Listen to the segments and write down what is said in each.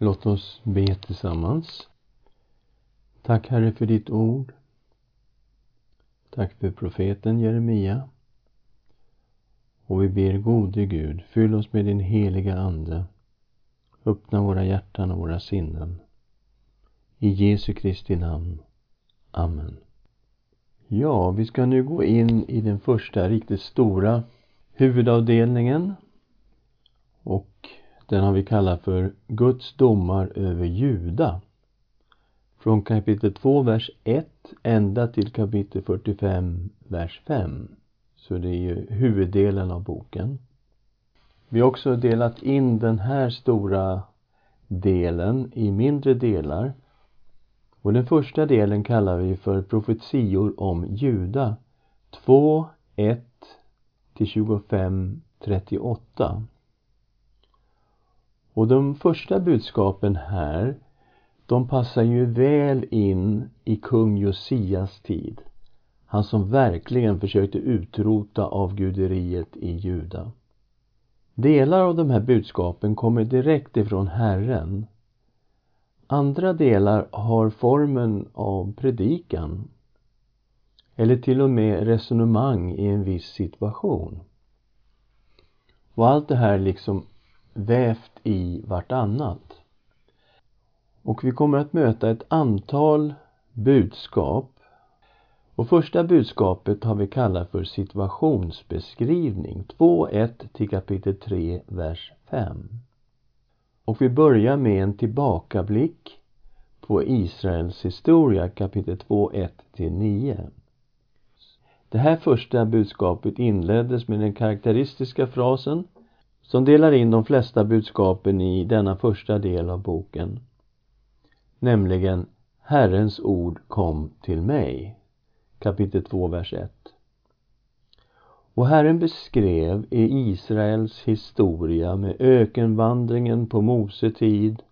Låt oss be tillsammans. Tack Herre för ditt ord. Tack för profeten Jeremia. Och vi ber gode Gud, fyll oss med din heliga Ande. Öppna våra hjärtan och våra sinnen. I Jesu Kristi namn. Amen. Ja, vi ska nu gå in i den första riktigt stora huvudavdelningen. Och den har vi kallat för Guds domar över Juda. Från kapitel 2, vers 1 ända till kapitel 45, vers 5. Så det är ju huvuddelen av boken. Vi har också delat in den här stora delen i mindre delar. Och den första delen kallar vi för profetior om Juda 2, 1 till 25, 38. Och de första budskapen här, de passar ju väl in i kung Josias tid. Han som verkligen försökte utrota avguderiet i Juda. Delar av de här budskapen kommer direkt ifrån Herren. Andra delar har formen av predikan eller till och med resonemang i en viss situation. Och allt det här liksom vävt i vartannat. Och vi kommer att möta ett antal budskap. Och första budskapet har vi kallat för situationsbeskrivning, 2.1 till kapitel 3, vers 5. Och vi börjar med en tillbakablick på Israels historia, kapitel 2.1 till 9. Det här första budskapet inleddes med den karaktäristiska frasen som delar in de flesta budskapen i denna första del av boken. Nämligen Herrens ord kom till mig. Kapitel 2, vers 1. Och Herren beskrev i Israels historia med ökenvandringen på Mose tid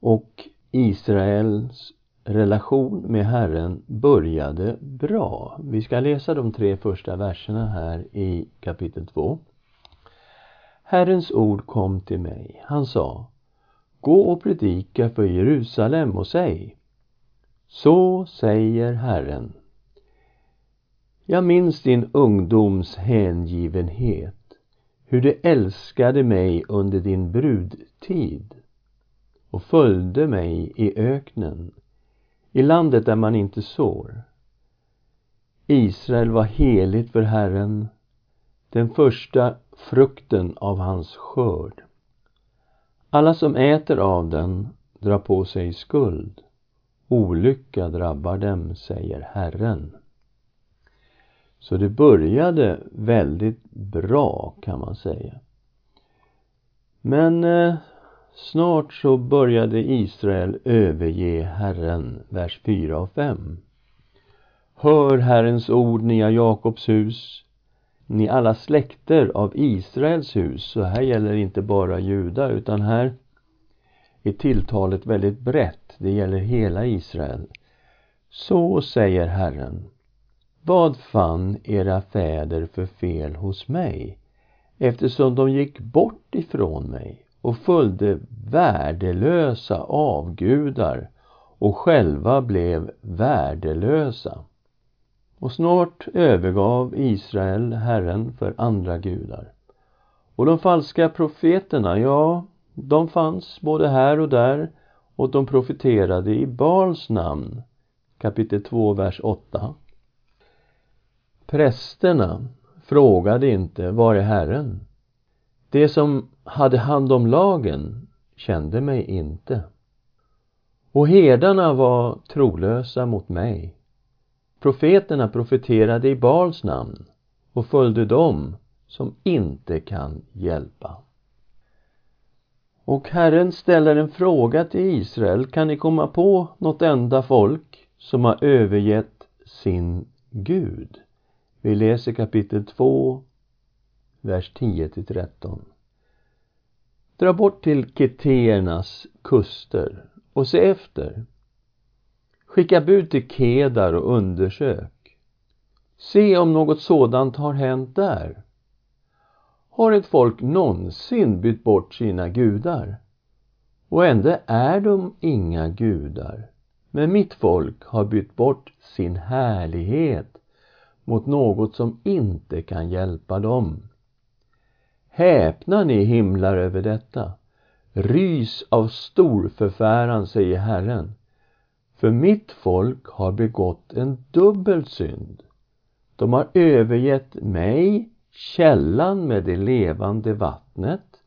och Israels relation med Herren började bra. Vi ska läsa de tre första verserna här i kapitel 2. Herrens ord kom till mig. Han sa Gå och predika för Jerusalem och säg Så säger Herren Jag minns din ungdoms hängivenhet hur du älskade mig under din brudtid och följde mig i öknen i landet där man inte sår. Israel var heligt för Herren den första frukten av hans skörd. Alla som äter av den drar på sig skuld. Olycka drabbar dem, säger Herren. Så det började väldigt bra kan man säga. Men eh, snart så började Israel överge Herren, vers 4 och 5. Hör Herrens ord, nya Jakobs hus ni alla släkter av Israels hus. Så här gäller inte bara judar utan här är tilltalet väldigt brett. Det gäller hela Israel. Så säger Herren. Vad fann era fäder för fel hos mig eftersom de gick bort ifrån mig och följde värdelösa avgudar och själva blev värdelösa. Och snart övergav Israel Herren för andra gudar. Och de falska profeterna, ja, de fanns både här och där och de profeterade i Bals namn. Kapitel 2, vers 8. Prästerna frågade inte, var är Herren? De som hade hand om lagen kände mig inte. Och herdarna var trolösa mot mig. Profeterna profeterade i Bals namn och följde dem som inte kan hjälpa. Och Herren ställer en fråga till Israel. Kan ni komma på något enda folk som har övergett sin Gud? Vi läser kapitel 2, vers 10 till 13. Dra bort till Keteernas kuster och se efter Skicka bud till Kedar och undersök. Se om något sådant har hänt där. Har ett folk någonsin bytt bort sina gudar? Och ändå är de inga gudar. Men mitt folk har bytt bort sin härlighet mot något som inte kan hjälpa dem. Häpna ni himlar över detta. Rys av stor förfäran, säger Herren. För mitt folk har begått en dubbel synd. De har övergett mig, källan med det levande vattnet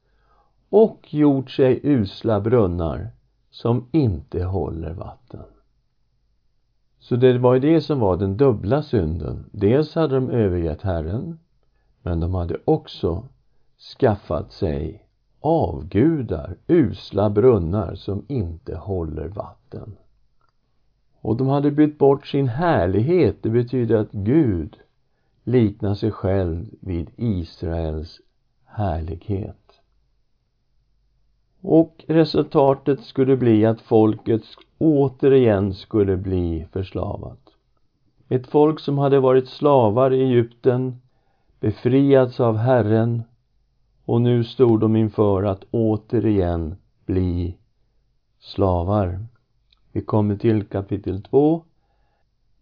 och gjort sig usla brunnar som inte håller vatten. Så det var ju det som var den dubbla synden. Dels hade de övergett Herren, men de hade också skaffat sig avgudar, usla brunnar som inte håller vatten. Och de hade bytt bort sin härlighet, det betyder att Gud liknar sig själv vid Israels härlighet. Och resultatet skulle bli att folket återigen skulle bli förslavat. Ett folk som hade varit slavar i Egypten, befriats av Herren och nu stod de inför att återigen bli slavar. Vi kommer till kapitel 2,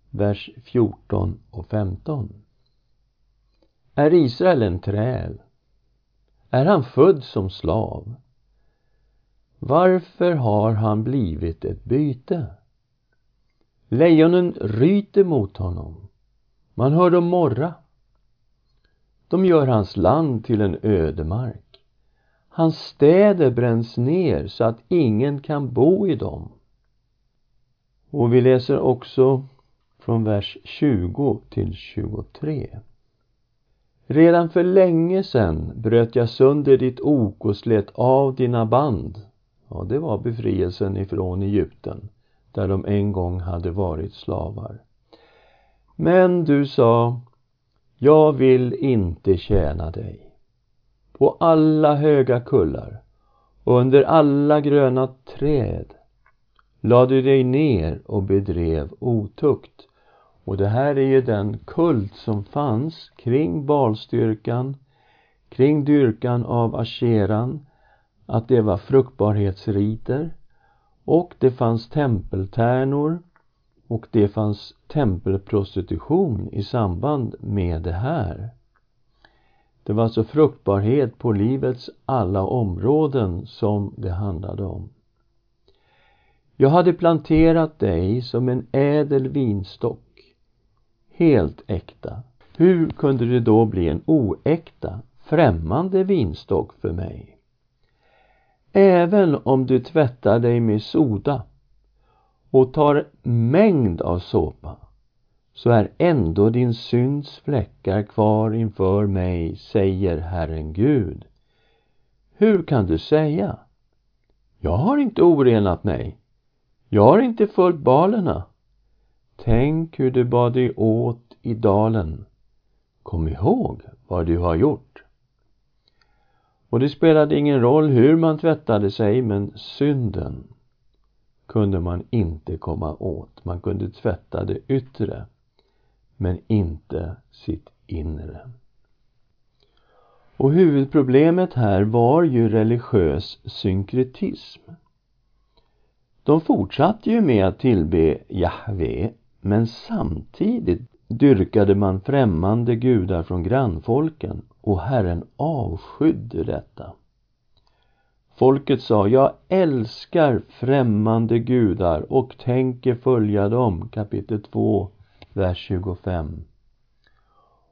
vers 14 och 15. Är Israel en träl? Är han född som slav? Varför har han blivit ett byte? Lejonen ryter mot honom. Man hör dem morra. De gör hans land till en ödemark. Hans städer bränns ner så att ingen kan bo i dem. Och vi läser också från vers 20 till 23. Redan för länge sedan bröt jag sönder ditt ok och slet av dina band. Ja, det var befrielsen ifrån Egypten, där de en gång hade varit slavar. Men du sa, jag vill inte tjäna dig. På alla höga kullar och under alla gröna träd lade du dig ner och bedrev otukt. Och det här är ju den kult som fanns kring balstyrkan, kring dyrkan av asheran, att det var fruktbarhetsriter och det fanns tempeltärnor och det fanns tempelprostitution i samband med det här. Det var alltså fruktbarhet på livets alla områden som det handlade om. Jag hade planterat dig som en ädel vinstock, helt äkta. Hur kunde du då bli en oäkta, främmande vinstock för mig? Även om du tvättar dig med soda och tar mängd av såpa så är ändå din synds fläckar kvar inför mig, säger Herren Gud. Hur kan du säga? Jag har inte orenat mig. Jag har inte följt balerna. Tänk hur du bad dig åt i dalen. Kom ihåg vad du har gjort. Och det spelade ingen roll hur man tvättade sig, men synden kunde man inte komma åt. Man kunde tvätta det yttre, men inte sitt inre. Och huvudproblemet här var ju religiös synkretism. De fortsatte ju med att tillbe Jahve, men samtidigt dyrkade man främmande gudar från grannfolken och Herren avskydde detta. Folket sa, jag älskar främmande gudar och tänker följa dem, kapitel 2, vers 25.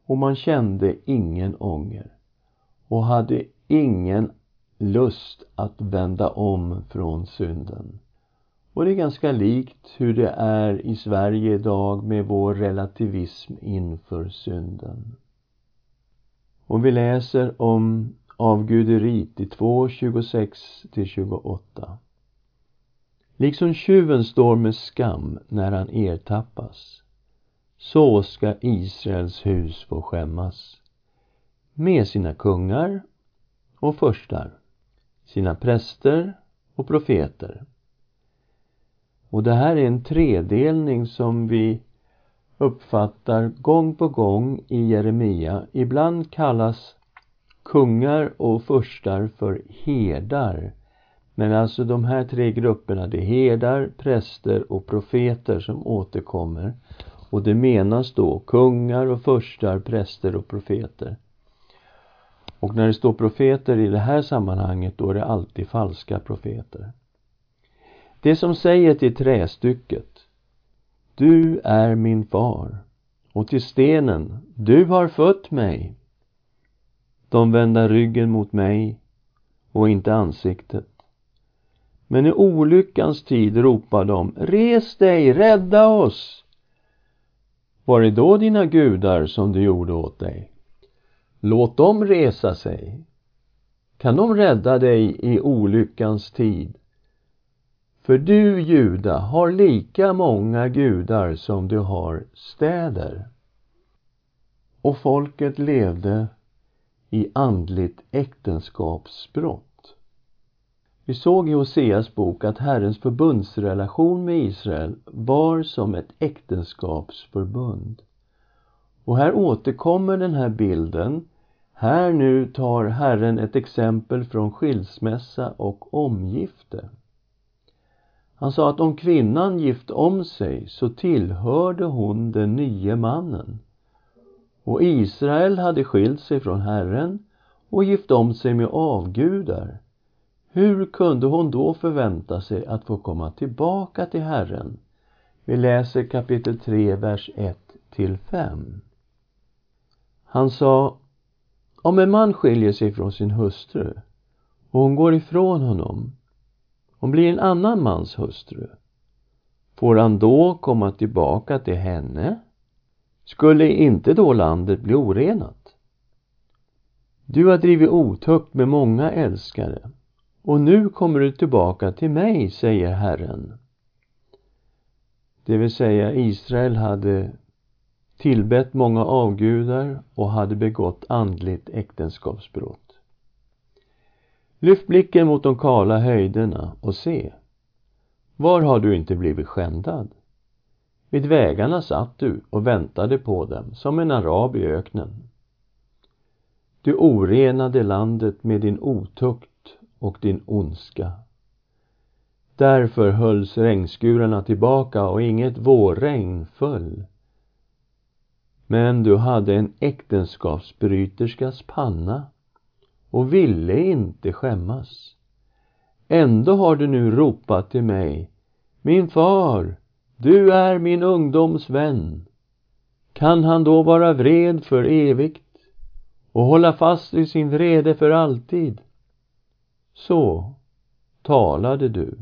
Och man kände ingen ånger och hade ingen lust att vända om från synden. Och det är ganska likt hur det är i Sverige idag med vår relativism inför synden. Och vi läser om avguderiet i 2, 26-28. Liksom tjuven står med skam när han ertappas, så ska Israels hus få skämmas med sina kungar och förstar, sina präster och profeter. Och det här är en tredelning som vi uppfattar gång på gång i Jeremia. Ibland kallas kungar och förstar för herdar Men alltså de här tre grupperna, det är herdar, präster och profeter som återkommer. Och det menas då kungar och förstar, präster och profeter. Och när det står profeter i det här sammanhanget, då är det alltid falska profeter. Det som säger till trästycket Du är min far och till stenen Du har fött mig. De vända ryggen mot mig och inte ansiktet. Men i olyckans tid ropar de Res dig, rädda oss! Var det då dina gudar som du gjorde åt dig? Låt dem resa sig. Kan de rädda dig i olyckans tid? För du, Juda, har lika många gudar som du har städer. Och folket levde i andligt äktenskapsbrott. Vi såg i Hoseas bok att Herrens förbundsrelation med Israel var som ett äktenskapsförbund. Och här återkommer den här bilden. Här nu tar Herren ett exempel från skilsmässa och omgifte. Han sa att om kvinnan gift om sig så tillhörde hon den nye mannen. Och Israel hade skilt sig från Herren och gift om sig med avgudar. Hur kunde hon då förvänta sig att få komma tillbaka till Herren? Vi läser kapitel 3, vers 1 till 5. Han sa, om en man skiljer sig från sin hustru och hon går ifrån honom hon blir en annan mans hustru, får han då komma tillbaka till henne? Skulle inte då landet bli orenat? Du har drivit otukt med många älskare och nu kommer du tillbaka till mig, säger Herren. Det vill säga Israel hade tillbett många avgudar och hade begått andligt äktenskapsbrott. Lyft blicken mot de kala höjderna och se. Var har du inte blivit skändad? Vid vägarna satt du och väntade på dem som en arab i öknen. Du orenade landet med din otukt och din ondska. Därför hölls regnskurarna tillbaka och inget vårregn föll. Men du hade en äktenskapsbryterskas panna och ville inte skämmas. Ändå har du nu ropat till mig, min far, du är min ungdoms vän. Kan han då vara vred för evigt och hålla fast vid sin vrede för alltid? Så talade du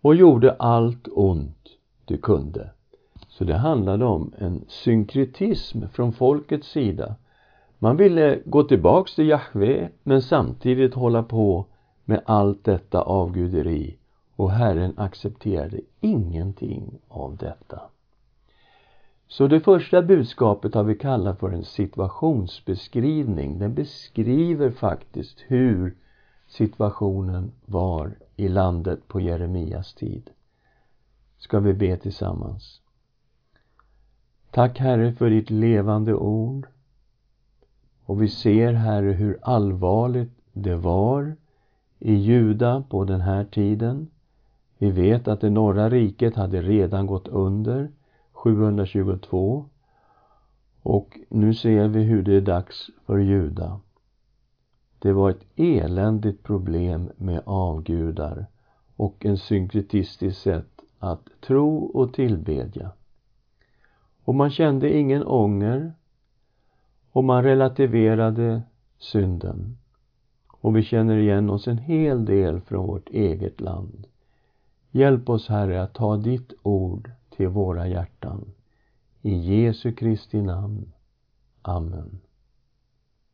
och gjorde allt ont du kunde. Så det handlade om en synkretism från folkets sida. Man ville gå tillbaks till Jahve men samtidigt hålla på med allt detta avguderi och Herren accepterade ingenting av detta. Så det första budskapet har vi kallat för en situationsbeskrivning. Den beskriver faktiskt hur situationen var i landet på Jeremias tid. Ska vi be tillsammans. Tack Herre för ditt levande ord. Och vi ser Herre hur allvarligt det var i Juda på den här tiden. Vi vet att det norra riket hade redan gått under 722 och nu ser vi hur det är dags för Juda. Det var ett eländigt problem med avgudar och en synkretistiskt sätt att tro och tillbedja. Och man kände ingen ånger och man relativerade synden. Och vi känner igen oss en hel del från vårt eget land. Hjälp oss, Herre, att ta ditt ord till våra hjärtan. I Jesu Kristi namn. Amen.